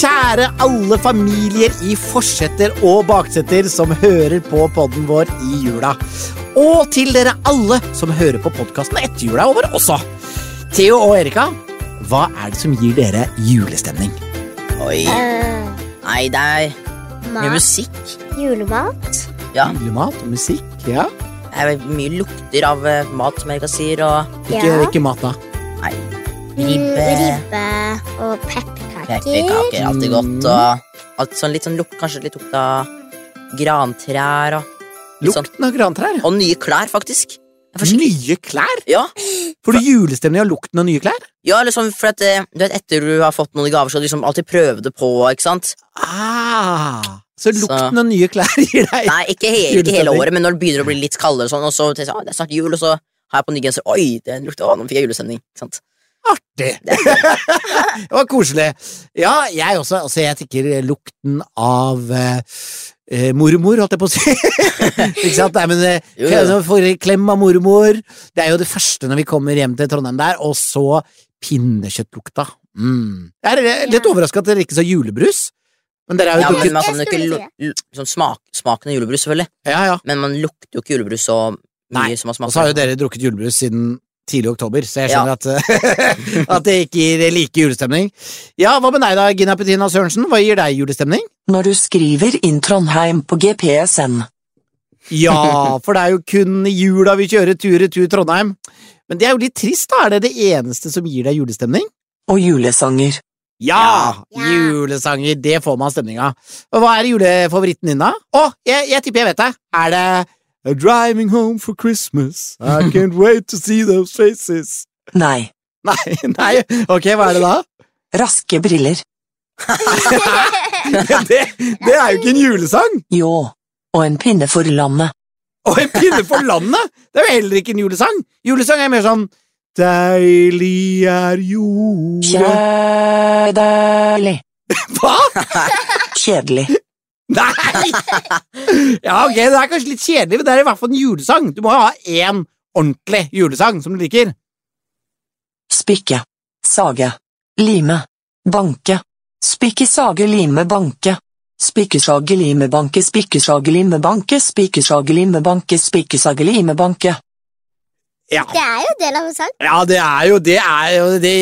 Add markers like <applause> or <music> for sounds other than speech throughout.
kjære alle familier i forsetter og baksetter som hører på podden vår i jula. Og til dere alle som hører på podkasten etter jula er over også. Theo og Erika, hva er det som gir dere julestemning? Oi. Eh, Nei, det er mye mat. musikk. Julemat. Ja, Julemat og musikk, ja. det er mye lukter av eh, mat, som Erika sier, og Ikke, Ja. ikke mat, da. nei, Mm, ribbe, Ribbe og pepperkaker. Pepperkaker, alltid godt, Mm. og alt sånn, litt sånn lukt, kanskje litt lukt av grantrær, og, Lukten sånn, av grantrær. og nye klær, faktisk. Nye klær? Ja, Får du julestemning av lukten av nye klær? ja, eller sånn, for at, eh, du vet, etter du har fått noen gaver, så liksom alltid prøve det på, ikke sant? Ah, så Så- lukten av nye klær <laughs> gir deg Nei, ikke, he ikke hele året, men når det begynner å bli litt kaldere, og sånn, og så tenker jeg, ah, det er snart jul, og så har jeg på ny genser, oi, det lukter, å, nå fikk jeg julestemning, ikke sant? Artig. <laughs> det var koselig. Ja, jeg også. Altså, jeg tenker lukten av eh, eh, mormor, holdt jeg på å si. <laughs> Ikke sant? Nei, men eh, Jo, jo. altså, Får klem av mormor. Det er jo det første når vi kommer hjem til Trondheim der. Og så pinnekjøttlukta. Mm. Jeg er litt Ja. overraska at dere ikke sa julebrus. Men dere har Ja, jo men man kan jo ikke sånn smak, smaken av julebrus, selvfølgelig, Ja, ja. men man lukter jo ikke julebrus så mye Nei, som man Og så har jo dere drukket julebrus siden tidlig oktober, så jeg Ja. skjønner at, <laughs> at det ikke gir like julestemning. Ja, hva med deg da, Gina Petina Sørensen? Hva gir deg julestemning? Når du skriver inn Trondheim på GPSN. Ja, for det er jo kun i jula vi kjører tur-retur Trondheim. Men det er jo litt trist, da. Er det det eneste som gir deg julestemning? Og julesanger. Ja! Ja. Julesanger, det får man stemning av. Og hva er julefavoritten din, da? Å, jeg, jeg tipper jeg vet det. Er det A Driving Home for Christmas, I <laughs> can't wait to see those faces. Nei. Nei, <laughs> nei, ok, hva er det da? Raske briller. <laughs> Det, det er jo ikke en julesang! Jo. Og en pinne for landet. Og en pinne for landet! Det er jo heller ikke en julesang! Julesang er mer sånn Deilig er jorda Kjedelig. Hva?! Kjedelig. Nei! <laughs> Ja, ok, det er kanskje litt kjedelig, men det er i hvert fall en julesang. Du må jo ha én ordentlig julesang som du liker. Spikke. Sage. Lime. Banke. Spikke, sage, lime, banke. Spikkesage, lime, banke, spikkesage, lime, banke, spikkesage, lime, banke, spikkesage, lime, banke. Ja, Det er jo del av en sang. ja det er jo det er jo, det,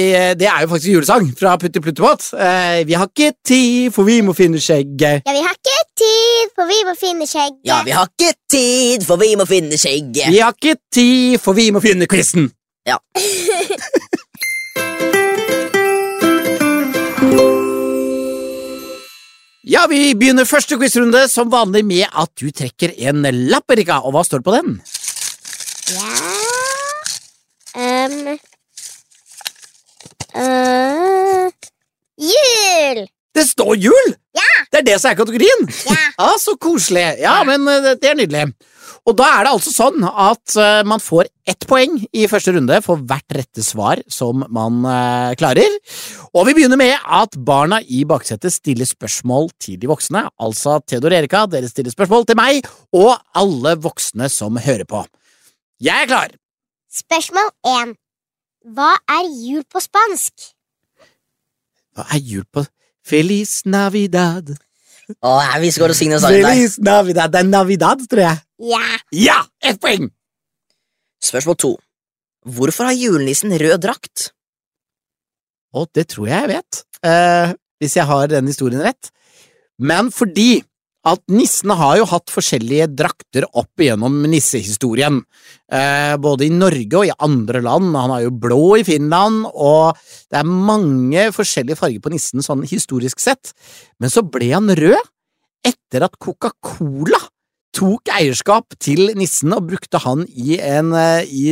det er jo faktisk julesang fra Putti Pluttepott. Eh, vi har ikke tid, for vi må finne skjegget. Ja, vi har ikke tid, for vi må finne skjegget. Ja, vi har ikke tid, for vi må finne skjegget. Vi har ikke tid, for vi må finne quizen. Ja. <laughs> Ja, vi begynner første quizrunde som vanlig med at du trekker en lapp, Erika. Og hva står det på den? Ja um, uh, Jul! Det står jul! Ja! Det er det som er kategorien! Ja. Ja, <laughs> Så koselig. Ja, men eh, det er nydelig. Og da er det altså sånn at eh, man får ett poeng i første runde for hvert rette svar som man klarer. Og vi begynner med at barna i baksetet stiller spørsmål til de voksne. Altså Theodor Erika, dere stiller spørsmål til meg og alle voksne som hører på. Jeg er klar! Spørsmål 1. Hva er jul på spansk? Hva er jul på Feliz Navidad. Å, vi skal gå og synge sangen. Feliz Navidad. Det er Navidad, tror jeg. Ja. Ja! Ett poeng! Spørsmål to. Hvorfor har julenissen rød drakt? Å, det tror jeg jeg vet, eh, hvis jeg har den historien rett. Men fordi at nissene har jo hatt forskjellige drakter opp igjennom nissehistorien. Eh, både i Norge og i andre land. Han har jo blå i Finland, og det er mange forskjellige farger på nissen sånn historisk sett. Men så ble han rød etter at Coca-Cola tok eierskap til nissen og brukte han i, en, eh, i,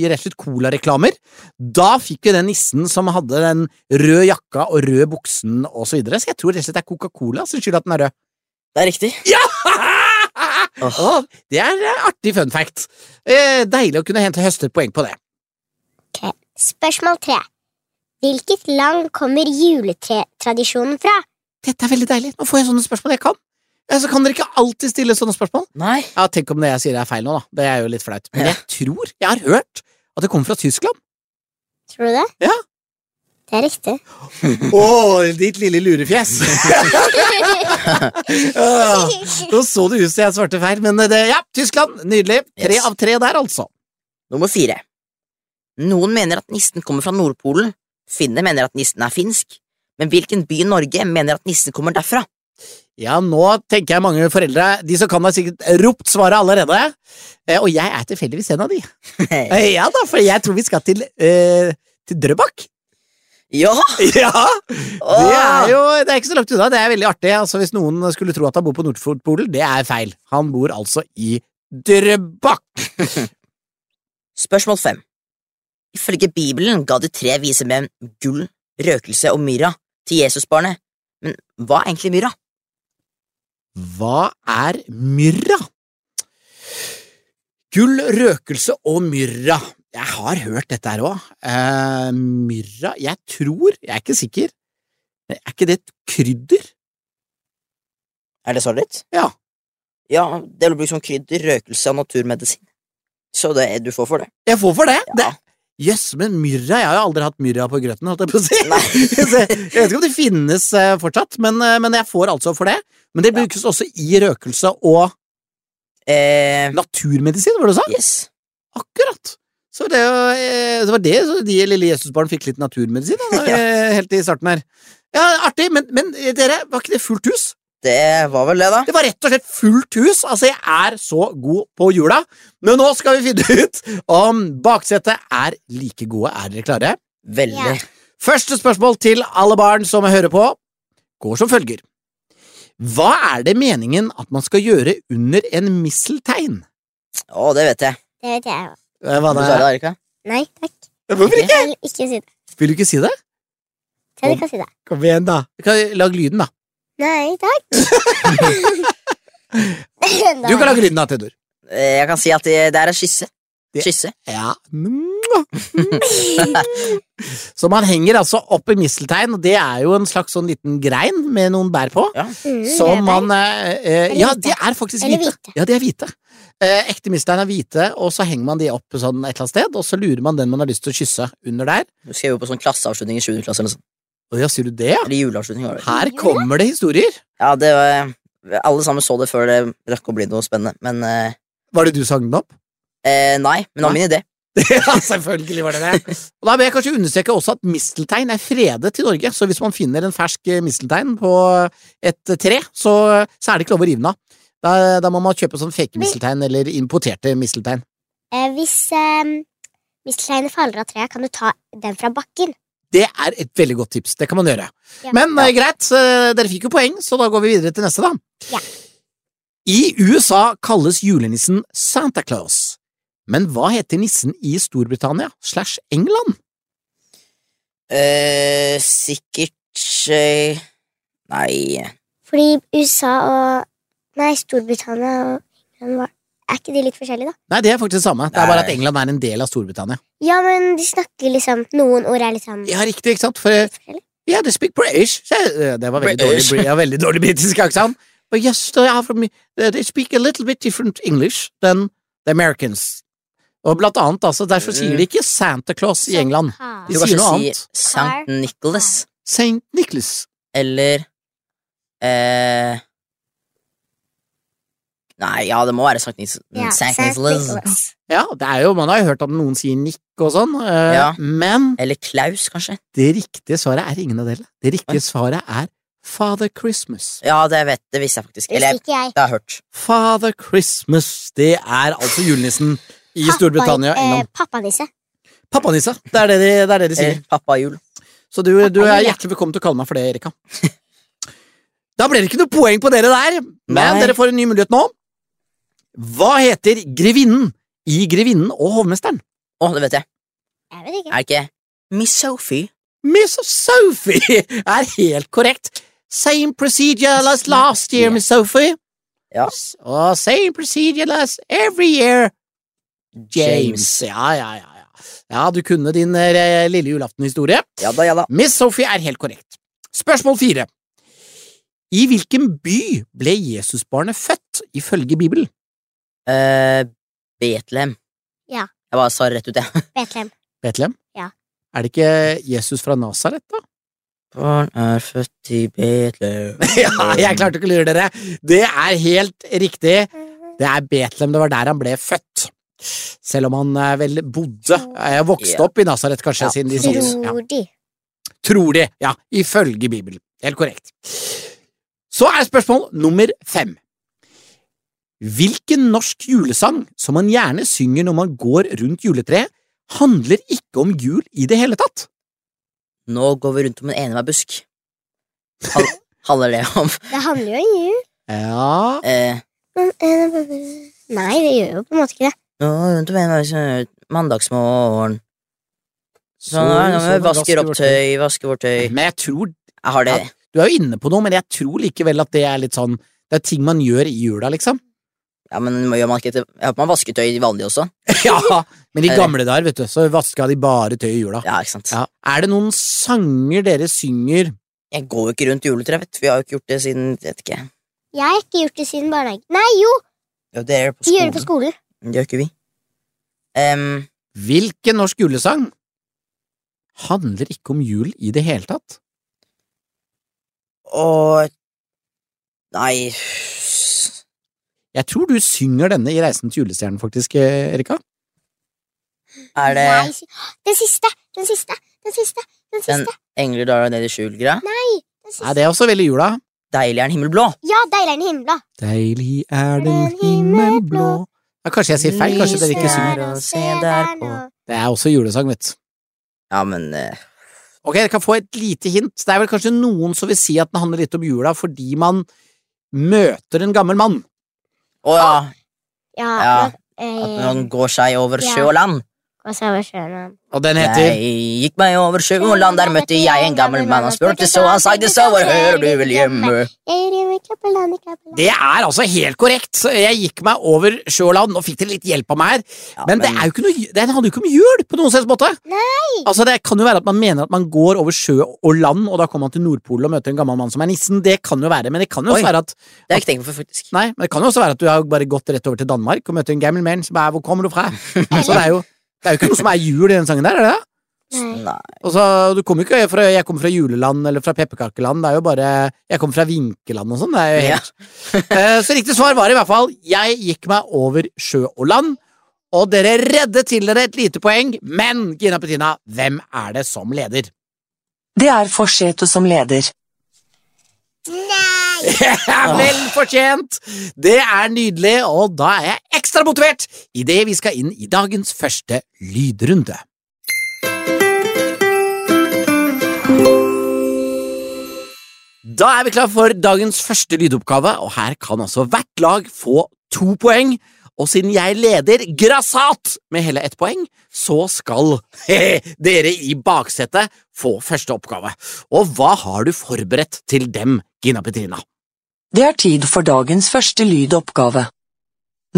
i rett og slett colareklamer. Da fikk vi den nissen som hadde den røde jakka og røde buksen og så videre, så jeg tror rett og slett det er Coca-Cola som skylder at den er rød. Det er riktig. Ja! <laughs> Oh. Det er eh, artig fun fact. Eh, deilig å kunne hente høste poeng på det. Ok. Spørsmål tre. Hvilket land kommer juletradisjonen fra? Dette er veldig deilig. Nå får jeg sånne spørsmål jeg kan. Så kan dere ikke alltid stille sånne spørsmål. Nei. Ja, Tenk om det jeg sier er feil nå, da. Det er jo litt flaut. Men jeg tror, jeg har hørt, at det kommer fra Tyskland. Tror du det? Ja. Det er riktig. <laughs> Å, ditt lille lurefjes! <laughs> Ah, Nå så det ut som jeg svarte feil, men det, ja, Tyskland. Nydelig. Tre Yes. av tre der, altså. Nummer fire. Noen mener at nissen kommer fra Nordpolen. Finne mener at nissen er finsk. Men hvilken by i Norge mener at nissen kommer derfra? Ja, nå tenker jeg mange foreldre De som kan, har sikkert ropt svaret allerede. Eh, og jeg er tilfeldigvis en av de. <laughs> Eh, ja da, for jeg tror vi skal til, eh, til Drøbak. Ja! Ja! Det er jo det er ikke så langt unna. Det er veldig artig. Altså, hvis noen skulle tro at han bor på Nordpolen, det er feil. Han bor altså i Drøbak. <laughs> Spørsmål fem. Ifølge Bibelen ga de tre vise menn gull, røkelse og myrra til Jesusbarnet. Men hva er egentlig myrra? Hva er myrra? Gull, røkelse og myrra. Jeg har hørt dette her òg. Uh, myrra Jeg tror, jeg er ikke sikker, er ikke det et krydder? Er det svaret ditt? Ja. Ja, det blir brukt som krydder, røkelse og naturmedisin. Så det, du får for det. Jeg får for det. Ja. det Jøss, men myrra Jeg har jo aldri hatt myrra på grøten, holdt jeg på å si. <laughs> Jeg vet ikke om det finnes eh, fortsatt, men, eh, men jeg får altså for det. Men det brukes også i røkelse og Eh, naturmedisin, var det du sa? yes. Akkurat. Så det, var, eh, det var det så de lille Jesusbarn fikk litt naturmedisin da, <laughs> eh, helt i starten her. Ja, artig, men, men eh, dere, var ikke det fullt hus? Det var vel det, da. Det var rett og slett fullt hus. Altså, jeg er så god på jula. Men nå skal vi finne ut om baksetet er like gode. Er dere klare? Veldig. Ja. Første spørsmål til alle barn som hører på, går som følger. Hva er det meningen at man skal gjøre under en misseltein? Å, det vet jeg. Det vet jeg jo. Eh, Hva da? Erika? Nei takk. Hvorfor ikke? Jeg vil ikke si det. Vil du ikke si det? Teddy kan si det. Kom igjen, da. Kan- Lag lyden, da. Nei takk. <laughs> Du kan lage lyden, da, Theodor. Eh, Jeg kan si at det, det er en skisse. Kysse. Skisse. Ja. <laughs> Så man henger altså opp i misteltein, og det er jo en slags sånn liten grein med noen bær på. Ja. Mm, Som man eh, eh, Ja, hvite. de er faktisk hvite. Ja, de er hvite. Eh, ekte misteltein er hvite, og så henger man de opp sånn et eller annet sted, og så lurer man den man har lyst til å kysse, under der. Du skrev jo på sånn klasseavslutning i 7. klasse. Eller, sånn. Ja, sier du det, ja? eller juleavslutning. var det. Her kommer det historier. Ja, det var, Alle sammen så det før det rakk å bli noe spennende. Men eh, Var det du sang den opp? eh, nei, men det var min idé. <laughs> ja, selvfølgelig var det det. Og da vil jeg kanskje understreke også at misteltein er fredet i Norge, så hvis man finner en fersk misteltein på et tre, så, så er det ikke lov å rive den av. Da, da må man kjøpe sånn fake misteltein eller importerte misteltein. Eh, hvis eh, mistelteinet faller av treet, kan du ta den fra bakken. Det er et veldig godt tips. Det kan man gjøre. Ja. Men eh, greit, dere fikk jo poeng, så da går vi videre til neste, da. Ja. I USA kalles julenissen Santa Claus. Men hva heter nissen i Storbritannia slash England? Eh, sikkert eh, Nei Fordi USA og Nei, Storbritannia og England var Er ikke de litt forskjellige, da? Nei, det er faktisk det samme. Det er bare at England er en del av Storbritannia. Ja, men de snakker liksom Noen ord er litt sånn Ja, riktig, ikke sant? For Ja, they speak British. Eh, Det var veldig dårlig, British. dårlig, ja, veldig dårlig britisk aksent. But yes, they, are from, they speak a little bit different English than the Americans. Og blant annet, altså, derfor sier de ikke Santa Claus i England. De sier noe annet. St. Nicholas. St. Nicholas. Eller eh, Nei, ja, det må være Sankt. Nicholas. Ja, det er jo, man har jo hørt at noen sier Nick og sånn, eh, Ja. men Eller Klaus, kanskje. det riktige svaret er ingen av delene. Det riktige svaret er Father Christmas. Ja, det, vet, det visste jeg faktisk. Eller det har jeg hørt. Father Christmas, det er altså julenissen i Pappa- Storbritannia og eh, England. Pappanisse. Pappanissa, det er det de, det er det de sier. Eller Pappa Jul. Så du, du er hjertelig velkommen til å kalle meg for det, Erika. <laughs> Da ble det ikke noe poeng på dere der, men Nei. dere får en ny mulighet nå. Hva heter grevinnen i Grevinnen og hovmesteren? Å, det vet jeg. Jeg vet ikke. Er det ikke Miss Sophie? Miss Sophie <laughs> er helt korrekt. Same procedure as last year, Miss Sophie. Ja. Og same procedure as every year, James. Ja, ja, ja. Ja, ja du kunne din eh, lille julaftenhistorie. Ja da, ja da. Miss Sophie er helt korrekt. Spørsmål fire. I hvilken by ble Jesusbarnet født, ifølge Bibelen? Eh, Betlehem. Ja. Jeg bare sa det rett ut, jeg. <laughs> Betlehem. Betlehem? Ja. Er det ikke Jesus fra Nasaret, da? Barn er født i Betlehem. <laughs> ja, jeg klarte ikke å lure dere. Det er helt riktig. Det er Betlehem, det var der han ble født. Selv om han eh, vel bodde Jeg Vokste Ja. opp i Nasaret, kanskje, Ja. siden de sier. Tror de. Tror de, ja. Ifølge Bibelen. Helt korrekt. Så er spørsmål nummer fem. Hvilken norsk julesang som man gjerne synger når man går rundt juletreet, handler ikke om jul i det hele tatt? Nå går vi rundt om en enhver busk. Hal <laughs> handler det om Det handler jo om jul. Ja eh, Nei, det gjør jo på en måte ikke det. Nå rundt om enhver busk, mandagsmorgen Sånn er det når så vi vasker opp tøy, vasker vårt tøy Men jeg tror Jeg har det Ja. Du er jo inne på noe, men jeg tror likevel at det er litt sånn Det er ting man gjør i jula, liksom. Ja, men gjør man ikke Jeg Ja, man vasker tøy vanlig også. <laughs> ja, men i Er gamle dager, vet du, så vaska de bare tøy i jula. Ja, ikke sant. Ja. Er det noen sanger dere synger Jeg går jo ikke rundt juletreet, vet du. Vi har jo ikke gjort det siden vet ikke. Jeg har ikke gjort det siden barnehagen. Nei, jo! Ja, det er på De gjør det på skolen. skolen. Det gjør ikke vi. Um, Hvilken norsk julesang handler ikke om jul i det hele tatt? og Nei Jeg tror du synger denne i Reisen til julestjernen, faktisk, Erika. Er det Nei, den siste! Den siste! Den siste! Den Den siste! engler daler ned i skjul-greia? Den Nei, siste. det er også veldig jula. Deilig er den himmelblå. Ja, deilig er den himmelblå. Deilig er den himmelblå ja, Kanskje jeg sier feil, kanskje dere ikke synger. Der. Det er også julesang, vet du. Ja, men uh... Ok, dere kan få et lite hint. Det er vel kanskje noen som vil si at den handler litt om jula fordi man møter en gammel mann. Å ja. Ja, Ja, At noen går seg over sjø og land. Hva sa jeg sjøl? Og den heter Jeg gikk meg over sjø land, der møtte jeg en gammel mann. Han spurte så, han sagde så, hvor hører du vel hjemme? Det er altså helt korrekt. Jeg gikk meg over sjøland. og. Nå fikk dere litt hjelp av meg her. Ja, Men, det er jo ikke noe, den handler jo ikke om jul på noen slags måte. Nei. Altså Det kan jo være at man mener at man går over sjø og land, og da kommer man til Nordpolen og møter en gammel mann som er nissen. Det kan jo være, men det kan jo også Oi. være at Det har jeg ikke tenkt på faktisk. Nei, men det kan jo også være at du har bare gått rett over til Danmark og møter en gammel mann som er 'Hvor kommer du fra?' <laughs> Så det er jo det er jo ikke noe som er jul i den sangen der, er det det? Nei. Nei. Og så, du kommer ikke fra, Jeg kommer fra juleland eller fra pepperkakeland, det er jo bare Jeg kommer fra vinkeland og sånn, det er jo Ja. helt Eh, Så riktig svar var i hvert fall Jeg gikk meg over sjø og land, og dere reddet til dere et lite poeng, men Gina Petina, hvem er det som leder? Det er Forseto som leder. Nei. <laughs> Vel fortjent! Det er nydelig, og da er jeg ekstra motivert idet vi skal inn i dagens første lydrunde. Da er vi klar for dagens første lydoppgave, og her kan altså hvert lag få to poeng. Og siden jeg leder grassat med hele ett poeng, så skal <laughs> dere i baksetet få første oppgave. Og hva har du forberedt til dem, Gina Petrina? Det er tid for dagens første lydoppgave.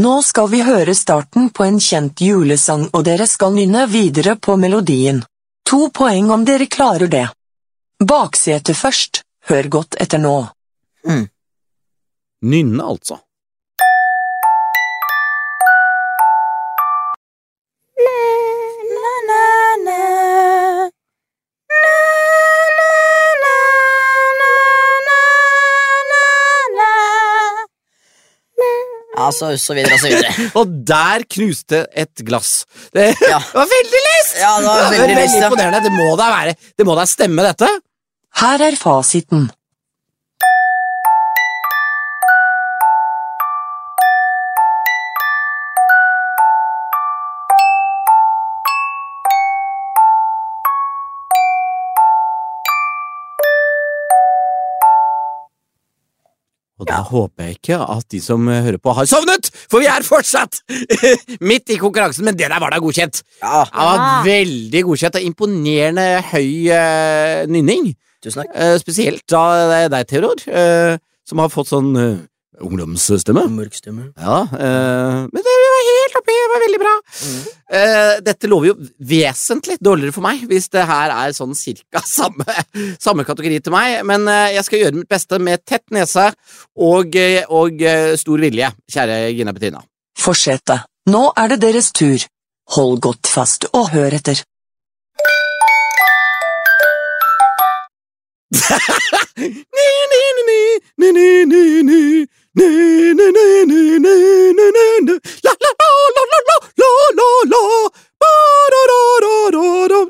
Nå skal vi høre starten på en kjent julesang, og dere skal nynne videre på melodien. To poeng om dere klarer det. Baksetet først. Hør godt etter nå. Nynne, altså. Ja, så, så videre og så videre. <laughs> Og der knuste et glass. Det Ja. <laughs> var veldig lyst! Ja, det var veldig lyst, ja. imponerende. Det må da være Det må da stemme, dette? Her er fasiten. Og da håper jeg ikke at de som hører på, har sovnet, for vi er fortsatt <laughs> midt i konkurransen. Men det der var da godkjent. Ja, Det var veldig godkjent. og Imponerende høy uh, nynning. tusen takk. Uh, spesielt da det er deg, Theodor, uh, som har fått sånn ungdomsstemme. Mørk stemme. Ja, men det var veldig bra! Mm. Uh, dette lover jo vesentlig dårligere for meg, hvis det her er sånn cirka <laughs> samme, samme kategori til meg. Men uh, jeg skal gjøre mitt beste med tett nese og, eh, og uh, stor vilje, kjære Gina Bettina. Forsete. Nå er det deres tur. Hold godt fast og hør etter. <laughs> ni, ni, ni, ni, ni, ni, ni, ni.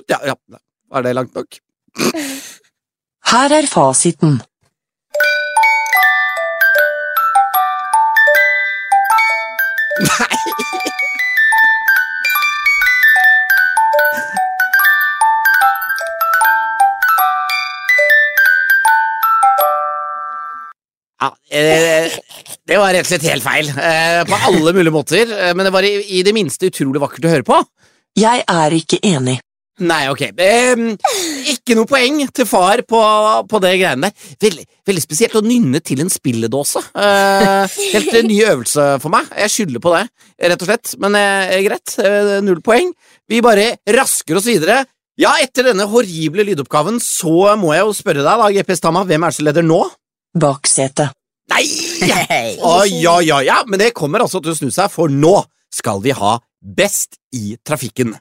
Ja, ja. Er det langt nok? Her er fasiten. Ja, eh, det var rett og slett helt feil. eh, På alle mulige måter. eh, Men det var i, det minste utrolig vakkert å høre på. Jeg er ikke enig. Nei, ok. Ikke noe poeng til far på, på det greiene der. Veldig, veldig spesielt å nynne til en spilledåse. Eh, helt ny øvelse for meg. Jeg skylder på det, rett og slett. Men greit, null poeng. Vi bare rasker oss videre. Ja, etter denne horrible lydoppgaven så må jeg jo spørre deg, da, GPS Tama, hvem er det som leder nå? Baksete. Nei! Å, ja, ja, ja, men det kommer altså til å snu seg, for nå skal vi ha Best i trafikken.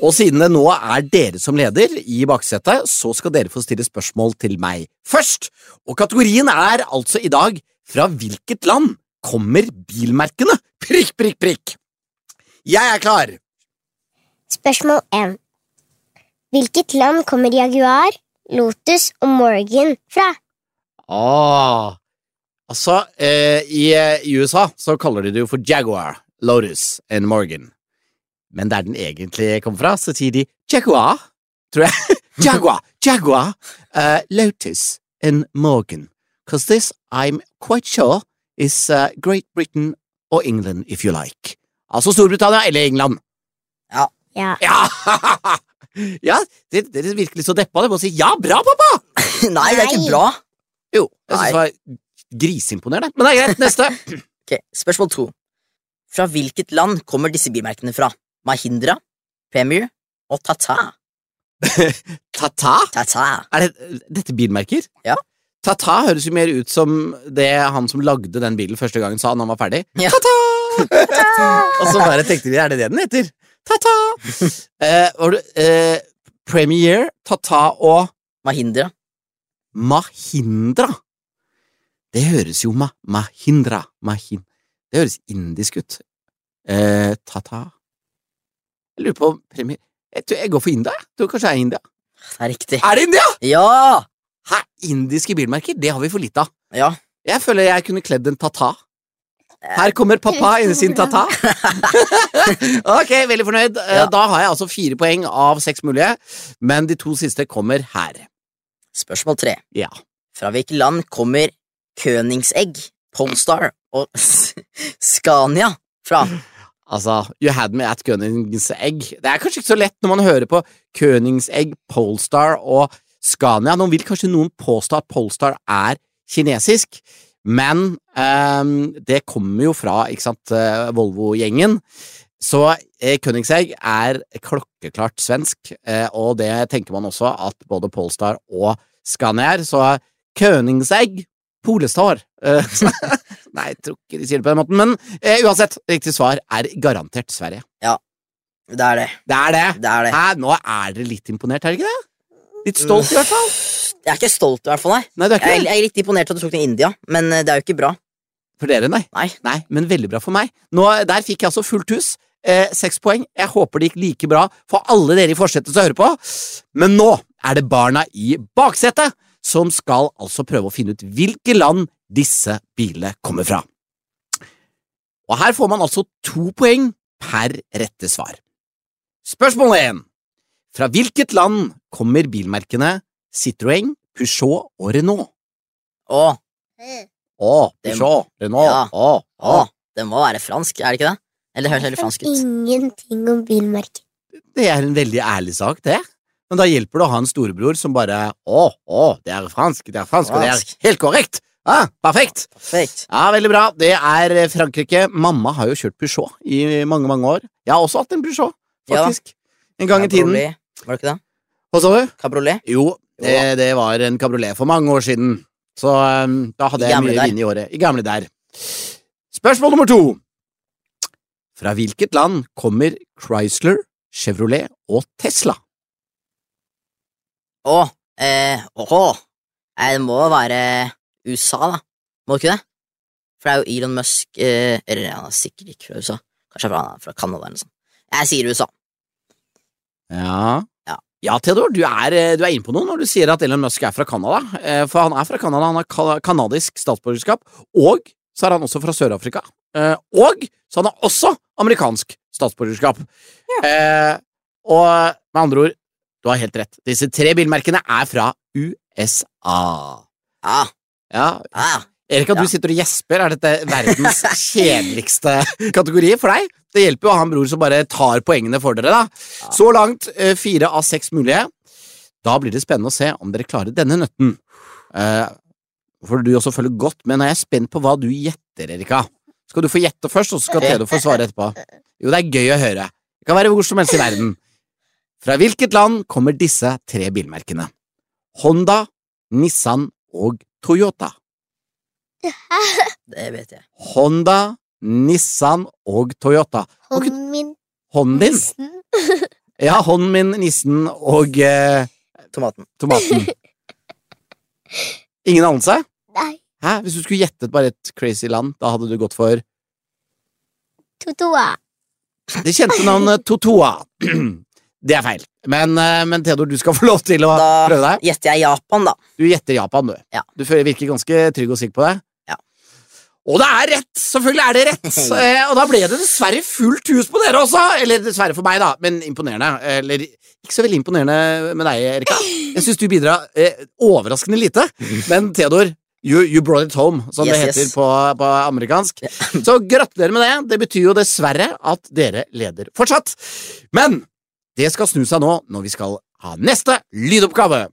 Og siden det nå er dere som leder i baksetet, så skal dere få stille spørsmål til meg først. Og kategorien er altså i dag fra hvilket land kommer bilmerkene? Prikk, prikk, prikk. Jeg er klar. Spørsmål 1. Hvilket land kommer Jaguar, Lotus og Morgan fra? Ah, altså, eh, i, eh, i USA så kaller de det jo for Jaguar, Lotus and Morgan. Men der den egentlig kommer fra, så sier de Jaguar, tror jeg. <laughs> Jaguar, Jaguar, uh, Lotus and Morgan. Because this, I'm quite sure, is uh, Great Britain or England, if you like. Altså Storbritannia eller England. Ja. Ja, ja <laughs> det, dere virker litt så deppa. Dere må si ja, bra, pappa! <laughs> Nei, det er ikke bra. Jo, jeg synes det var griseimponerende. Men det er greit, neste. <laughs> Ok, Spørsmål to. Fra hvilket land kommer disse bilmerkene fra? Mahindra, Premier og Tata? <laughs> Tata? Tata. Er det, dette bilmerker? Ja. Tata høres jo mer ut som det han som lagde den bilen første gangen sa når han var ferdig. Ja. Tata! Og så bare tenkte vi, er det det den heter? Tata! Eh, eh, Premier, Tata og Mahindra. Mahindra. Det høres jo ma Mahindra Mahin. Det høres indisk ut. Eh, Tata Jeg lurer på Premier Jeg tror jeg går for India. jeg. Tror kanskje det er India. Det er riktig. Er det India?! Ja! Hæ, indiske bilmerker, det har vi for lite av. Ja. Jeg føler jeg kunne kledd en tata. Her kommer pappa i sin tata. <laughs> ok, veldig fornøyd. Eh, Ja. Da har jeg altså fire poeng av seks mulige, men de to siste kommer her. Spørsmål tre. Ja. Fra hvilket land kommer Königsegg, Polestar og <laughs> Scania fra? Altså, You had me at Königsegg. Det er kanskje ikke så lett når man hører på Königsegg, Polestar og Scania. Nå vil kanskje noen påstå at Polestar er kinesisk, men um, det kommer jo fra ikke sant, eh, Volvo-gjengen. Så eh, Königsegg er klokkeklart svensk, eh, og det tenker man også at både Polestar og Scania er. Så Königsegg, Polestar eh, <laughs> Nei, jeg tror ikke de sier det på den måten, men eh, uansett, riktig svar er garantert Sverige. Det er det. Det er det! Det er det. Hæ, nå er dere litt imponert, er dere ikke det? Litt stolt, i hvert fall. Jeg er ikke stolt, i hvert fall. Nei. Nei, du er Jeg ikke det? jeg er litt imponert at du tok den India, men eh, det er jo ikke bra. For dere, nei. Nei. Nei, men veldig bra for meg. Nå, der fikk jeg altså fullt hus. Eh, Seks poeng. Jeg håper det gikk like bra for alle dere i forsetet som hører på. Men nå er det barna i baksetet som skal altså prøve å finne ut hvilke land disse bilene kommer fra. Og her får man altså to poeng per rette svar. Spørsmål én Fra hvilket land kommer bilmerkene Citroën, Peugeot og Renault? Å, Å, Peugeot, Renault, Ja. å, å, å. det må være fransk, er det ikke det? Eller det høres veldig fransk ut. Ingenting om bilmerker. Det er en veldig ærlig sak, det. Men da hjelper det å ha en storebror som bare Å, å, det er fransk, det er fransk, og det er helt korrekt! Ja, perfekt! Perfekt. Ja, Veldig bra. Det er eh, Frankrike. Mamma har jo kjørt Peugeot i mange, mange år. Jeg har også hatt en Peugeot, Ja. faktisk. En gang i tiden. Var det ikke det? Hva sa du? Cabriolet? Jo, det, det var en kabriolet for mange år siden. Så um, da hadde jeg mye der. vin i året. I gamle der. Spørsmål nummer to. Fra hvilket land kommer Chrysler, Chevrolet og Tesla? Å, eh, åhå. Det må være USA, da. Må det ikke det? For det er jo Elon Musk eh, Eller han er sikkert ikke fra USA. Kanskje han er fra Canada eller noe sånt. Jeg sier USA. Ja. Ja. Ja, Theodor, du er, eh, du er inne på noe når du sier at Elon Musk er fra Canada. Eh, For han er fra Canada, han har canadisk kanadisk statsborgerskap, og så er han også fra Sør-Afrika. Eh, Og så har han også amerikansk statsborgerskap. Eh, Og med andre ord, du har helt rett. Disse tre bilmerkene er fra USA. Ja, Ja, ja. Erika, Ja. du sitter og gjesper. Er dette verdens <laughs> kjedeligste kategori for deg? Det hjelper jo å ha en bror som bare tar poengene for dere, da. Så langt eh, fire av seks mulige. Da blir det spennende å se om dere klarer denne nøtten. Uh, for du også følger godt med. Nå er jeg spent på hva du gjetter, Erika. Skal du få gjette først, og så skal Theodor få svare etterpå? Jo, det er gøy å høre. Det kan være hvor som helst i verden. Fra hvilket land kommer disse tre bilmerkene? Honda, Nissan og Toyota. <laughs> Det vet jeg. Honda, Nissan og Toyota. Og Hånden min Hånden din? nissen. <laughs> Ja, hånden min, nissen og eh, Tomaten. tomaten. <laughs> Ingen anelse? Nei, Hæ? Hvis du skulle gjettet bare et crazy land, da hadde du gått for Totoa. det kjente navnet Totoa. <clears throat> Det er feil. Men, eh, men Theodor, du skal få lov til å Da prøve deg. Da gjetter jeg Japan, da. Du gjetter Japan, du. Ja. Du virker ganske trygg og sikker på det. Og det er rett! Selvfølgelig er det rett! <laughs> Eh, og da ble det dessverre fullt hus på dere også! Eller dessverre for meg, da, men imponerende. Eller ikke så veldig imponerende med deg, Erika. Jeg syns du bidrar eh, overraskende lite. <laughs> Men Theodor, you, you brought it home, som det heter yes. På, på amerikansk. <laughs> Så gratulerer med det. Det betyr jo dessverre at dere leder fortsatt. Men det skal snu seg nå når vi skal ha neste lydoppgave.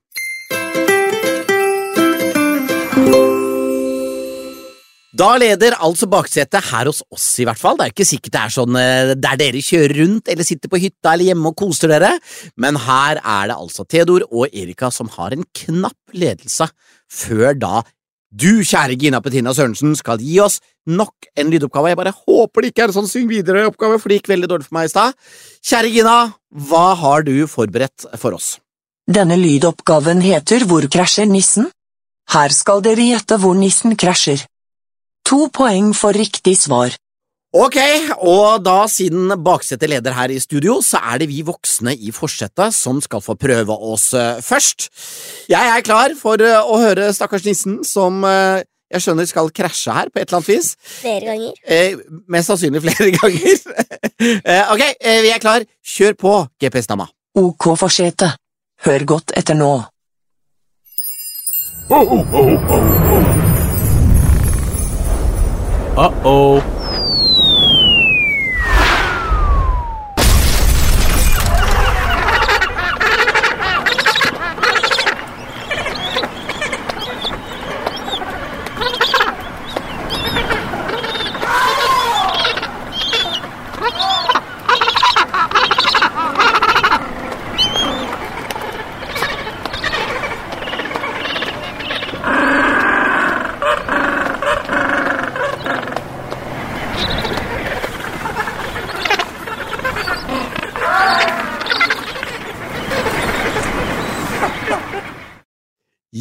Da leder altså baksetet her hos oss, i hvert fall. Det er ikke sikkert det er sånn eh, der dere kjører rundt eller sitter på hytta eller hjemme og koser dere, men her er det altså Theodor og Erika som har en knapp ledelse, før da du, kjære Gina Petina Sørensen, skal gi oss nok en lydoppgave. Jeg bare håper det ikke er en sånn syng videre-oppgave, for det gikk veldig dårlig for meg i stad. Kjære Gina, hva har du forberedt for oss? Denne lydoppgaven heter Hvor krasjer nissen? Her skal dere gjette hvor nissen krasjer. To poeng for riktig svar. Ok, og da siden baksetet leder her i studio, så er det vi voksne i forsetet som skal få prøve oss eh, først. Jeg er klar for eh, å høre stakkars nissen som eh, jeg skjønner skal krasje her på et eller annet vis. Flere ganger. Eh, mest sannsynlig flere <laughs> ganger. eh, ok, eh, vi er klar. Kjør på, GPS-dama. Ok forsete. Hør godt etter nå. Uh-oh.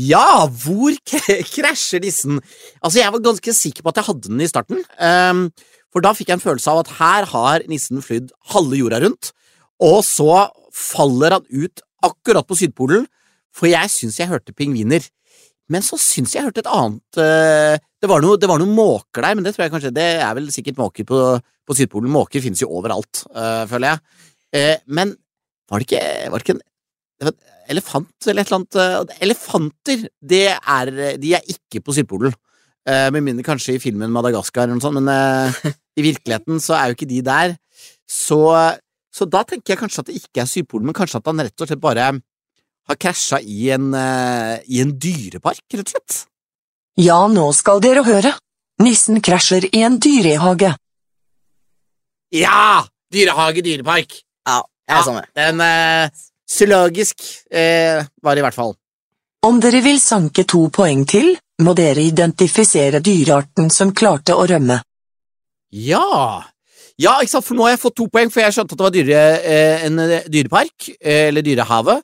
Ja, hvor <laughs> krasjer nissen? Altså, jeg var ganske sikker på at jeg hadde den i starten, Um, for da fikk jeg en følelse av at her har nissen flydd halve jorda rundt, og så faller han ut akkurat på Sydpolen, for jeg syns jeg hørte pingviner. Men så syns jeg hørte et annet eh, det, var noe, noen måker der, men det tror jeg kanskje Det er vel sikkert måker på, på Sydpolen. Måker finnes jo overalt, eh, føler jeg. Eh, men var det ikke, var det ikke en elefant eller et eller annet eh, Elefanter, det er, de er ikke på Sydpolen. Uh, med mindre kanskje i filmen Madagaskar eller noe sånt, men uh, i virkeligheten så er jo ikke de der. Så, så da tenker jeg kanskje at det ikke er Sydpolen, men kanskje at han rett og slett bare har krasja i, en, eh, i en dyrepark, rett og slett. Ja, nå skal dere høre. Nissen krasjer i en dyrehage. Ja! Dyrehage, dyrepark. Ja, jeg Ja. er samme. Den eh, zoologisk eh, var det i hvert fall. Om dere vil sanke to poeng til, må dere identifisere dyrearten som klarte å rømme. Ja. Ja, ikke sant, for nå har jeg fått to poeng, for jeg skjønte at det var dyre, eh, en eh, dyrepark, eh, eller dyrehave.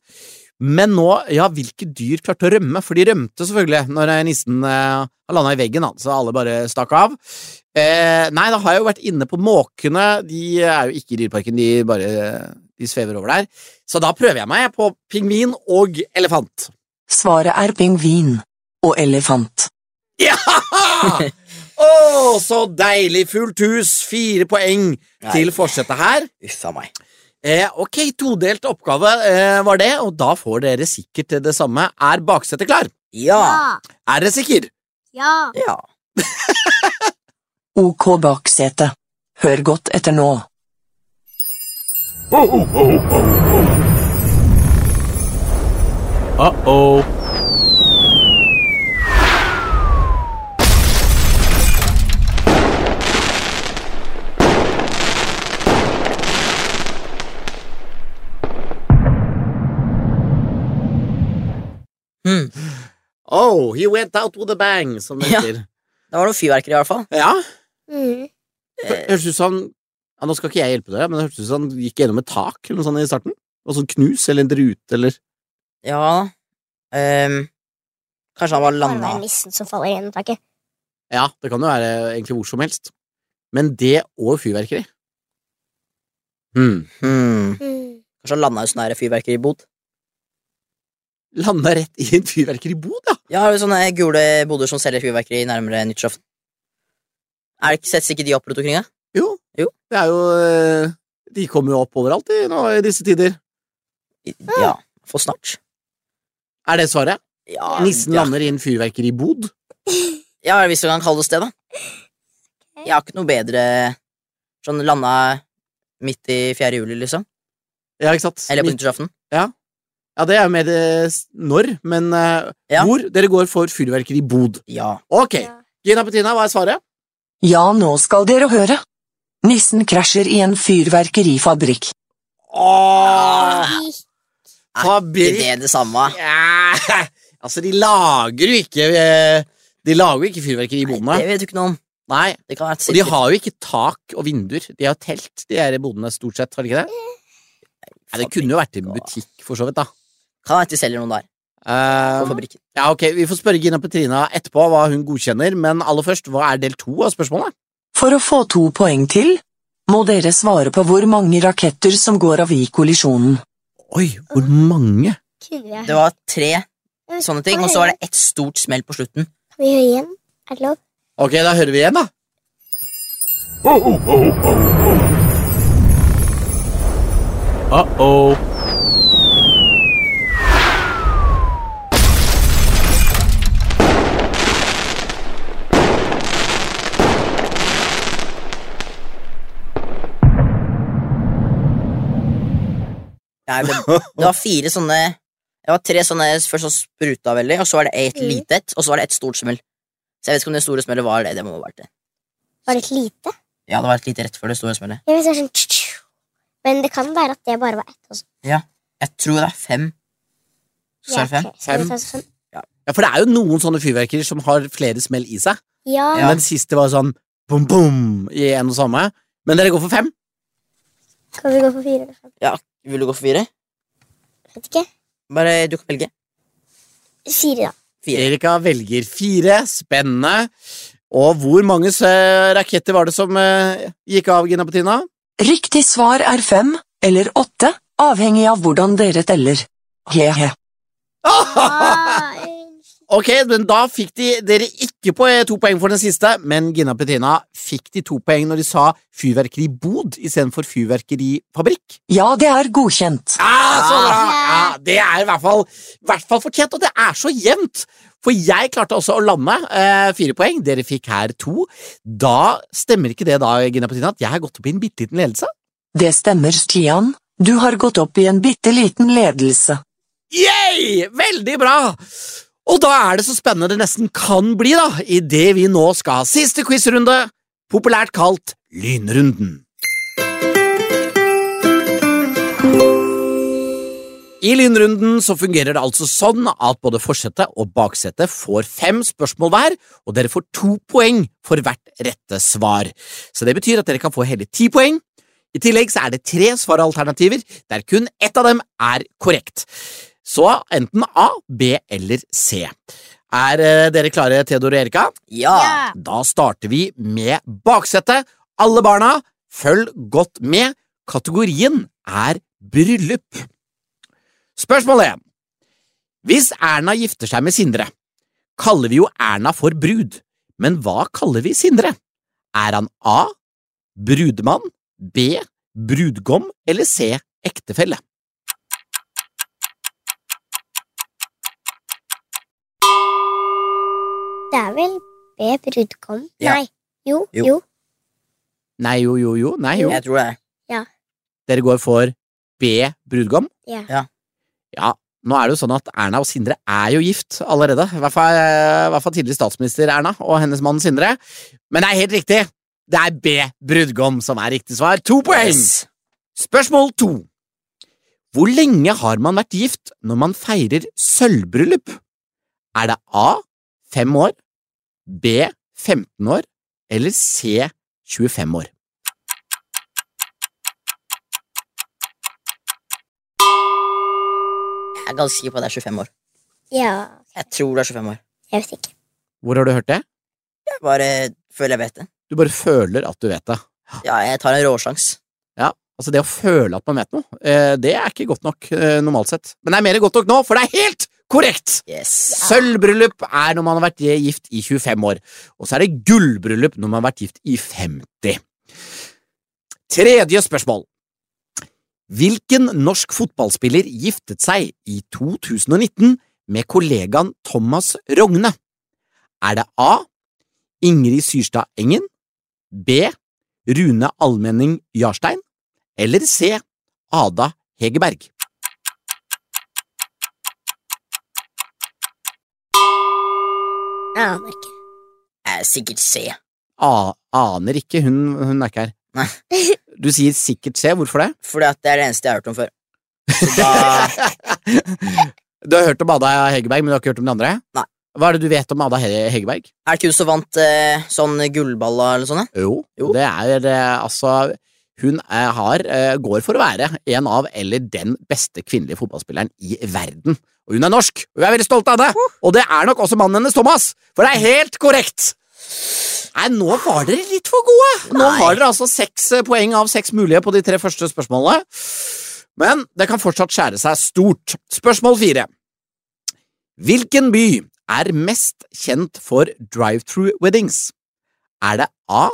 Men nå, ja, hvilke dyr klarte å rømme? For de rømte selvfølgelig når nissen eh, landa i veggen, da, så alle bare stakk av. Eh, nei, da har jeg jo vært inne på måkene. De er jo ikke i Dyreparken, de bare de svever over der. Så da prøver jeg meg på pingvin og elefant. Svaret er pingvin og elefant. <laughs> Ja! Å, så deilig! Fullt hus, fire poeng Nei. til forsetet her. Uff a meg. Eh, ok, todelt oppgave eh, var det, og da får dere sikkert det samme. Er baksetet klar? Ja. Er dere sikker? Ja. Ja. Ok baksete. Hør godt etter nå. Uh-oh. Hmm. Oh, he went out with a bang, som det Ja. heter. Det var noe fyrverkeri, i hvert fall. Ja. Mm. Høres ut som ja, Nå skal ikke jeg hjelpe deg, men det hørtes ut som han gikk gjennom et tak eller noe sånt i starten. Og sånn knus eller en rute eller ja um, Kanskje han var landa være nissen som faller gjennom taket. Ja, det kan jo være egentlig hvor som helst. Men det og fyrverkeri. Hmm. hmm. Mm. Kanskje han landa i sånn fyrverkeribod? Landa rett i en fyrverkeribod, ja. Ja, har du sånne gule boder som selger fyrverkeri nærmere nyttårsaften? Er det Settes ikke de opp rundt omkring? da? Jo. Det er jo eh, De kommer jo opp overalt i, nå, i disse tider. I- Ja, for snart. Er det svaret? Ja, Nissen ja. lander i en fyrverkeribod? Ja, hvis du kan kalle det det, da. Jeg har ikke noe bedre Sånn landa midt i 4. juli, liksom. Ja, ikke sant? Eller på nyttårsaften. Ja, det er jo mer det når, men uh, Ja. hvor? Dere går for fyrverkeribod. Ja. Ok. Ja. Gina Petina, hva er svaret? Ja, nå skal dere høre. Nissen krasjer i en fyrverkerifabrikk. Åh, Fabrikk? Er ikke det det samme? ja. Altså, de lager jo ikke eh, De lager jo ikke fyrverkeri i bodene. det vet du ikke noe om. Nei, Det kan være og de har jo ikke tak og vinduer. De har telt, de her bodene, stort sett. Har de ikke det? Nei, det kunne jo vært en butikk, for så vidt, da. Kan hende de selger noen der. På Eh, fabrikken. ja, ok, Vi får spørre Gina Petrina etterpå hva hun godkjenner, men aller først, hva er del to av spørsmålet? For å få to poeng til, må dere svare på hvor mange raketter som går av i kollisjonen. Oi, hvor mange? Det var tre sånne ting, og så var det ett stort smell på slutten. Kan vi høre igjen? Er det lov? Ok, da hører vi igjen, da. Uh-oh. Nei, det, det var fire sånne Det var tre sånne først som spruta veldig, og så var det et Mm. lite et, og så var det et stort smell. Så jeg vet ikke om det store smellet var det. Det må ha vært det. Var det et lite? Ja, det var et lite rett før det store smellet. Ja, men, sånn. Men det kan være at det bare var ett også. Jeg tror det er fem. Så er det fem? ok, så er Fem. sånn-. Ja, for det er jo noen sånne fyrverkerier som har flere smell i seg. Ja, Ja. Men den siste var sånn bom, bom i en og samme. Men dere går for fem? skal vi gå for fire eller fem? Vil du gå for fire? Vet ikke. Bare du kan velge. Fire, da. Fire. Erika velger fire. Spennende. Og hvor mange eh, raketter var det som eh, gikk av, Gina Petina? Riktig svar er fem eller åtte, avhengig av hvordan dere teller. He-he. Ah, Ok, men da fikk de, dere ikke på eh, to poeng for den siste, men Gina Petrina fikk de to poeng når de sa fyrverkeribod istedenfor fyrverkerifabrikk. Ja, det er godkjent. Ja, så bra! Ja, det er i hvert fall, i hvert fall fortjent, og det er så jevnt! For jeg klarte også å lande eh, fire poeng, dere fikk her to. Da stemmer ikke det da, Gina Petrina, at jeg har gått opp i en bitte liten ledelse? Det stemmer, Stian. Du har gått opp i en bitte liten ledelse. Yay! Veldig bra! Og da er det så spennende det nesten kan bli, da, idet vi nå skal ha siste quizrunde, populært kalt Lynrunden. I lynrunden så fungerer det altså sånn at både forsetet og baksetet får fem spørsmål hver, og dere får to poeng for hvert rette svar. Så det betyr at dere kan få hele ti poeng. I tillegg så er det tre svaralternativer, der kun ett av dem er korrekt. Så enten A, B eller C. Er eh, dere klare, Theodor og Erika? Ja. Da starter vi med baksetet. Alle barna, følg godt med. Kategorien er bryllup. Spørsmål 1. Hvis Erna gifter seg med Sindre, kaller vi jo Erna for brud, men hva kaller vi Sindre? Er han A. Brudemann, B. Brudgom eller C. Ektefelle? Det er vel B. Brudgom? Ja. Nei. Jo, Jo. jo. Nei, jo, jo, jo. Nei, jo. Jeg tror det Ja. Dere går for B. Brudgom? Ja. Ja. Ja, nå er det jo sånn at Erna og Sindre er jo gift allerede. I hvert fall, eh, hvert fall tidligere statsminister Erna og hennes mann Sindre. Men det er helt riktig. Det er B. Brudgom som er riktig svar. To poeng! Yes. Spørsmål to. Hvor lenge har man vært gift når man feirer sølvbryllup? Er det A. Fem år, B. 15 år eller C. 25 år? Jeg er ganske sikker på at det er 25 år. Ja, Jeg tror det er 25 år. jeg vet ikke. Hvor har du hørt det? Jeg bare føler jeg vet det. Du bare føler at du vet det. Ja, jeg tar en råsjans. Ja, altså det å føle at man vet noe, eh, det er ikke godt nok eh, normalt sett. Men det er mer godt nok nå, for det er helt korrekt! Yes. Sølvbryllup er når man har vært gift i 25 år, og så er det gullbryllup når man har vært gift i 50. Tredje spørsmål. Hvilken norsk fotballspiller giftet seg i 2019 med kollegaen Thomas Rogne? Er det A. Ingrid Syrstad Engen, B. Rune Almenning Jarstein eller C. Ada Hegerberg? Aner ikke. Jeg er sikkert C. A aner ikke, hun, hun er ikke her. Nei. <laughs> Du sier sikkert C, hvorfor det? Fordi at det er det eneste jeg har hørt om før. Så da <laughs> Du har hørt om Ada Hegerberg, men du har ikke hørt om de andre? Nei. Hva er det du vet om Ada He- Hegerberg? Er det ikke hun som vant eh, sånn gullballa eller sånn? Jo, Jo. det er eh, altså Hun eh, har, eh, går for å være en av, eller den beste kvinnelige fotballspilleren i verden. Og hun er norsk, vi er veldig stolte av det! Og det er nok også mannen hennes, Thomas! For det er helt korrekt! Nei, nå var dere litt for gode! Nå har dere altså seks eh, poeng av seks mulige på de tre første spørsmålene. Men det kan fortsatt skjære seg stort. Spørsmål fire. Hvilken by er mest kjent for drive-through weddings? Er det A.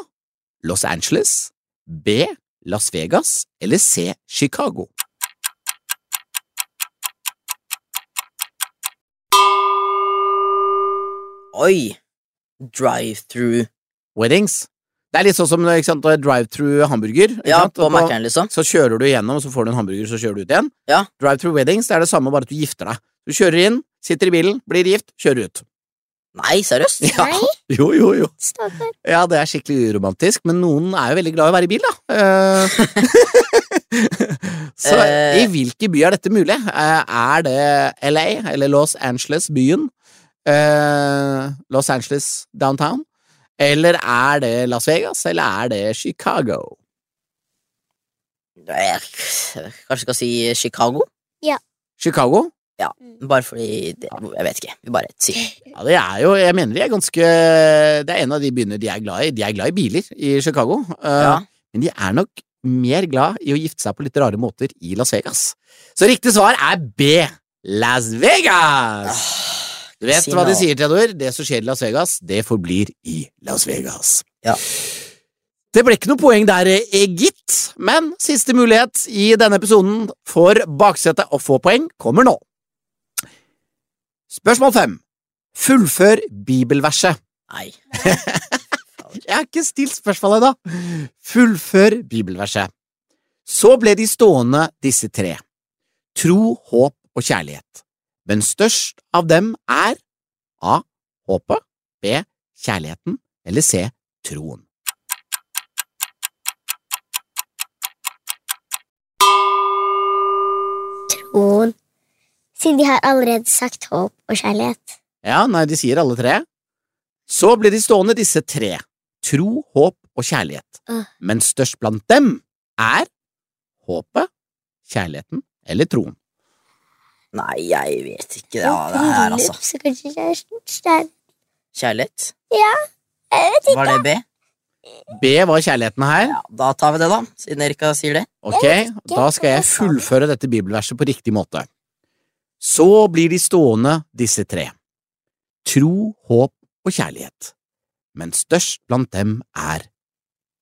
Los Angeles, B. Las Vegas eller C. Chicago? Oi! Drive-through. Weddings. Det er litt sånn som drive-through hamburger. Ja, på Mac-en, liksom. Så kjører du igjennom, så får du en hamburger, så kjører du ut igjen. Ja. Drive-through weddings det er det samme, bare at du gifter deg. Du kjører inn, sitter i bilen, blir gift, kjører ut. Nei, seriøst? Ja. Nei, Jo, jo, jo. stakkar. Ja, det er skikkelig uromantisk, men noen er jo veldig glad i å være i bil, da. Eh, <laughs> så Eh. i hvilke by er dette mulig? Eh, er det LA, eller Los Angeles, byen? Eh, Los Angeles downtown? Eller er det Las Vegas, eller er det Chicago? Jeg kanskje skal si Chicago? Ja. Chicago? Bare fordi det, Jeg vet ikke. Vi bare sier <laughs> Ja, det er jo Jeg mener de er ganske Det er en av de byene de er glad i. De er glad i biler i Chicago. Eh, Ja. Men de er nok mer glad i å gifte seg på litt rare måter i Las Vegas. Så riktig svar er B. Las Vegas! Du vet si hva de sier, Theodor? Det som skjer i Las Vegas, det forblir i Las Vegas. Ja. Det ble ikke noe poeng der, eh, gitt, men siste mulighet i denne episoden for baksetet å få poeng kommer nå. Spørsmål fem. Fullfør bibelverset. Nei. <laughs> Jeg har ikke stilt spørsmålet ennå. Fullfør bibelverset. Så ble de stående, disse tre. Tro, håp og kjærlighet. Men størst av dem er A. Håpet, B. Kjærligheten eller C. Troen. Troen. Siden de har allerede sagt håp og kjærlighet. Ja, nei, de sier alle tre. Så blir de stående, disse tre. Tro, håp og kjærlighet. Uh. Men størst blant dem er håpet, kjærligheten eller troen. Nei, jeg vet ikke ja, det her, altså. Så kanskje kjæresten Kjærlighet? Jeg vet ikke. Var det B? B var kjærligheten her. Ja, da tar vi det, da. Siden Erika sier det. Ok, da skal jeg fullføre dette bibelverset på riktig måte. Så blir de stående, disse tre. Tro, håp og kjærlighet. Men størst blant dem er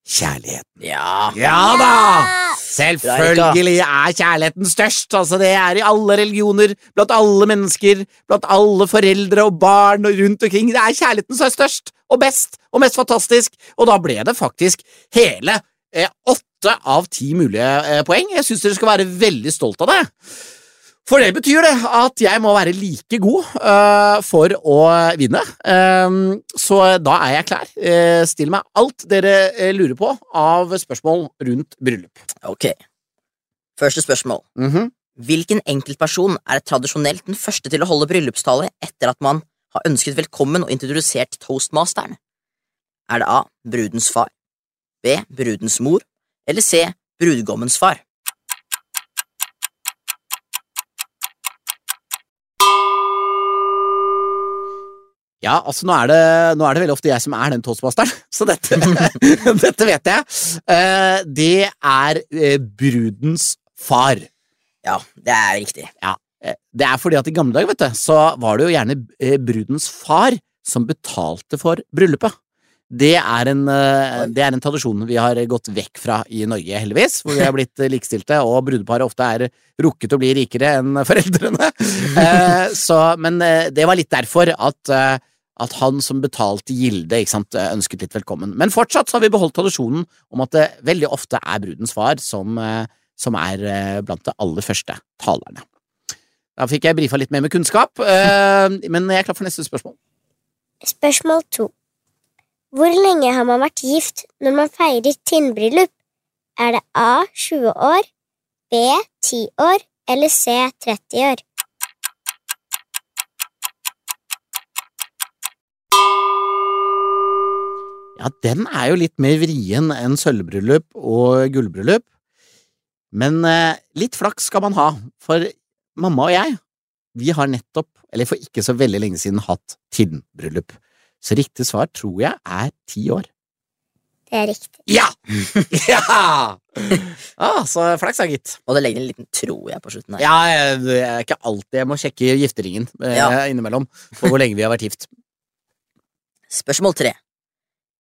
kjærligheten. Ja. Ja da! Selvfølgelig er kjærligheten størst. Altså, det er i alle religioner, blant alle mennesker, blant alle foreldre og barn og rundt omkring. Det er kjærligheten som er størst og best og mest fantastisk, og da ble det faktisk hele eh, åtte av ti mulige eh, poeng. Jeg syns dere skal være veldig stolt av det. For det betyr det at jeg må være like god uh, for å vinne. Um, så da er jeg klar. Uh, still meg alt dere uh, lurer på av spørsmål rundt bryllup. Ok. Første spørsmål. Mhm. Hvilken enkeltperson er tradisjonelt den første til å holde bryllupstale etter at man har ønsket velkommen og introdusert toastmasteren? Er det A. Brudens far, B. Brudens mor eller C. Brudgommens far? Ja, altså nå er, det, nå er det veldig ofte jeg som er den toastmasteren, <laughs> så dette, <laughs> dette vet jeg. Uh, det er uh, brudens far. Ja, det er riktig. Uh, det er fordi at i gamle dager, vet du, så var det jo gjerne brudens far som betalte for bryllupet. Det er, en, det er en tradisjon vi har gått vekk fra i Norge, heldigvis, hvor vi har blitt likestilte, og brudeparet ofte er rukket å bli rikere enn foreldrene. <laughs> så, men det var litt derfor at at han som betalte gilde, sant, ønsket litt velkommen. Men fortsatt så har vi beholdt tradisjonen om at det veldig ofte er brudens far som, som er blant de aller første talerne. Da fikk jeg brifa litt mer med kunnskap, <laughs> men jeg er klar for neste spørsmål. Spørsmål to. Hvor lenge har man vært gift når man feirer tinnbryllup? Er det A 20 år, B 10 år eller C 30 år? Ja, den er jo litt mer vrien enn sølvbryllup og gullbryllup. Men eh, litt flaks skal man ha, for mamma og jeg, vi har nettopp, eller for ikke så veldig lenge siden, hatt tinnbryllup. Så riktig svar tror jeg er ti år. Det er riktig. Ja! <laughs> ja! Ah, så flaks da, gitt. Og det legger en liten tro jeg på slutten her. Ja, det er ikke alltid jeg må sjekke gifteringen eh, Ja. innimellom for hvor lenge vi har vært gift. Spørsmål tre.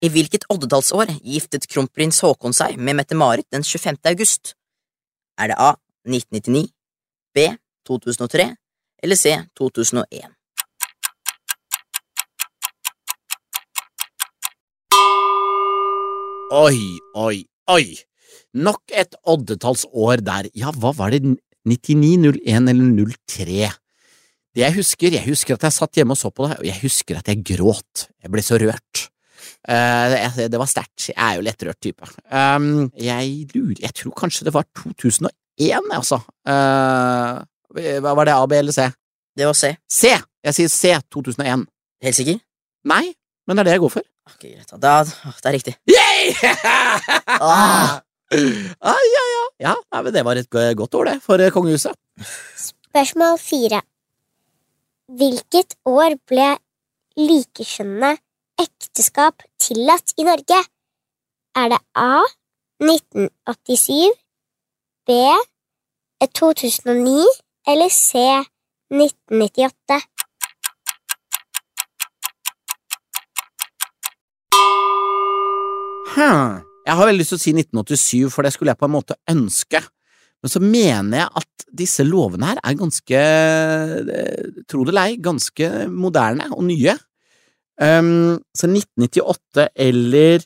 I hvilket oddetallsår giftet kronprins Haakon seg med Mette-Marit den 25. august? Er det A 1999, B 2003 eller C 2001? Oi, oi, oi. Nok et oddetallsår der. Ja, hva var det? 99, 01 eller 03? Det jeg husker, jeg husker at jeg satt hjemme og så på det, og jeg husker at jeg gråt. Jeg ble så rørt. Eh, det, det var sterkt. Jeg er jo lettrørt type. Um, jeg lurer Jeg tror kanskje det var 2001, altså. Eh, var det, A, B eller C? Det var C. C! Jeg sier C 2001. Helt sikker? Nei, men det er det jeg går for. Ok, greit. da. Da, det er riktig. Yay! <laughs> Ah. <laughs> ah, ja, ja. ja nei, men det var et godt år, det, for eh, kongehuset. Spørsmål fire. Hvilket år ble likekjønnede ekteskap tillatt i Norge? Er det A 1987, B 2009 eller C 1998? Hm. Jeg har veldig lyst til å si 1987, for det skulle jeg på en måte ønske. Men så mener jeg at disse lovene her er ganske, eh, tro det eller ei, ganske moderne og nye. Um, så 1998 eller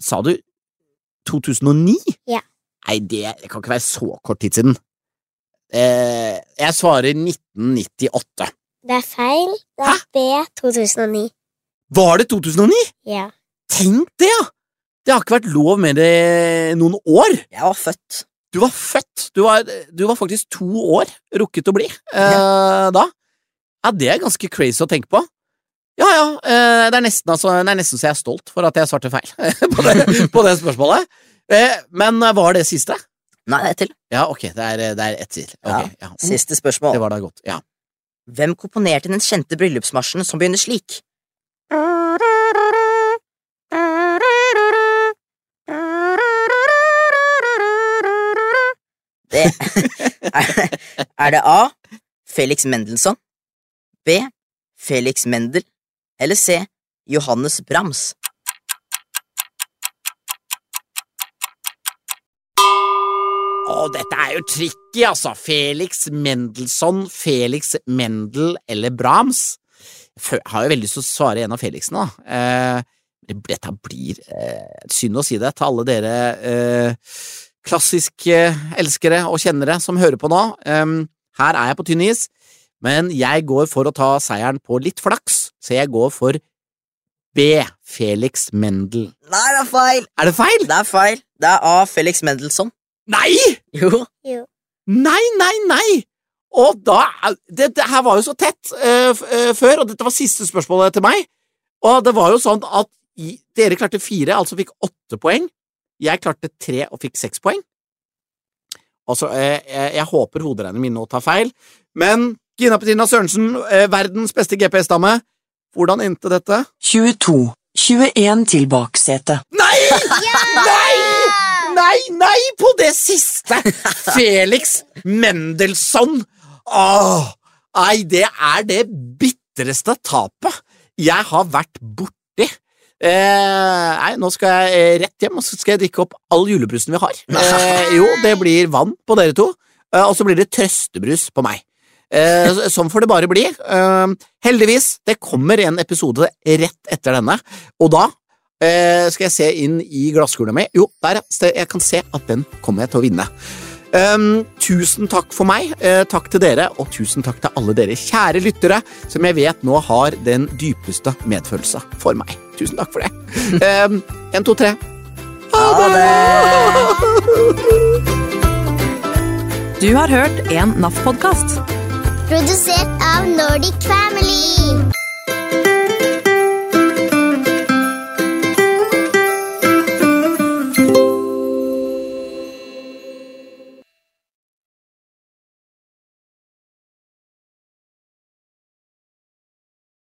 Sa du 2009? Ja. Nei, det, det kan ikke være så kort tid siden. Uh, jeg svarer 1998. Det er feil. Det er B 2009. Var det 2009? Ja. Tenk det, ja! Det har ikke vært lov med det noen år. Jeg var født. Du var født. Du var, du var faktisk to år rukket å bli Ja da. Ja, det er ganske crazy å tenke på. Ja, ja, eh, det, er nesten, altså, det er nesten så jeg er stolt for at jeg svarte feil <laughs> på, det, på det spørsmålet. Eh, men var det siste? Nei, det er et til. Ja, ok, det er, det er ett til. Okay, ja. Siste Det var da godt. Ja. Hvem komponerte den kjente bryllupsmarsjen som begynner slik? Det er, er det A. Felix Mendelssohn B. Felix Mendel Eller C. Johannes Brahms Å, dette er jo tricky, altså. Felix Mendelssohn, Felix Mendel eller Brahms. Jeg har jo veldig lyst til å svare en av Felixene, da. Eh, dette blir eh, synd å si det til alle dere eh, klassiske elskere og kjennere som hører på nå. Em, her er jeg på tynn is, men jeg går for å ta seieren på litt flaks, så jeg går for B. Felix Mendel. Nei, det er feil! Er det feil? Det er feil. Det er A. Felix Mendelssohn. Nei! Jo. Nei, nei, nei! Og da Det, det her var jo så tett uh, eh, før, og dette var siste spørsmålet til meg. Og det var jo sånn at i, dere klarte fire, altså fikk åtte poeng. Jeg klarte tre og fikk seks poeng. Altså, uh, jeg, jeg håper hoderegnene min nå tar feil, men Gina Petina Sørensen, eh, verdens beste GPS-dame, hvordan endte dette? 22. 21 til baksete. Nei! Nei! Nei, nei, på det siste! Felix Mendelssohn. Åh, nei, det er det bitreste tapet jeg har vært borti. Eh, nei, nå skal jeg eh, rett hjem og så skal jeg drikke opp all julebrusen vi har. Eh, jo, det blir vann på dere to, eh, og så blir det trøstebrus på meg. Eh, sånn får det bare bli. Eh, heldigvis, det kommer en episode rett etter denne, og da eh, skal jeg se inn i glasskula mi. Jo, der, ja. Jeg kan se at den kommer jeg til å vinne. Um, tusen takk for meg, uh, takk til dere, og tusen takk til alle dere kjære lyttere, som jeg vet nå har den dypeste medfølelse for meg. Tusen takk for det. Um, en, to, tre. Ha det! <laughs> Du har hørt en NAF-podkast. producer of Nordic Family.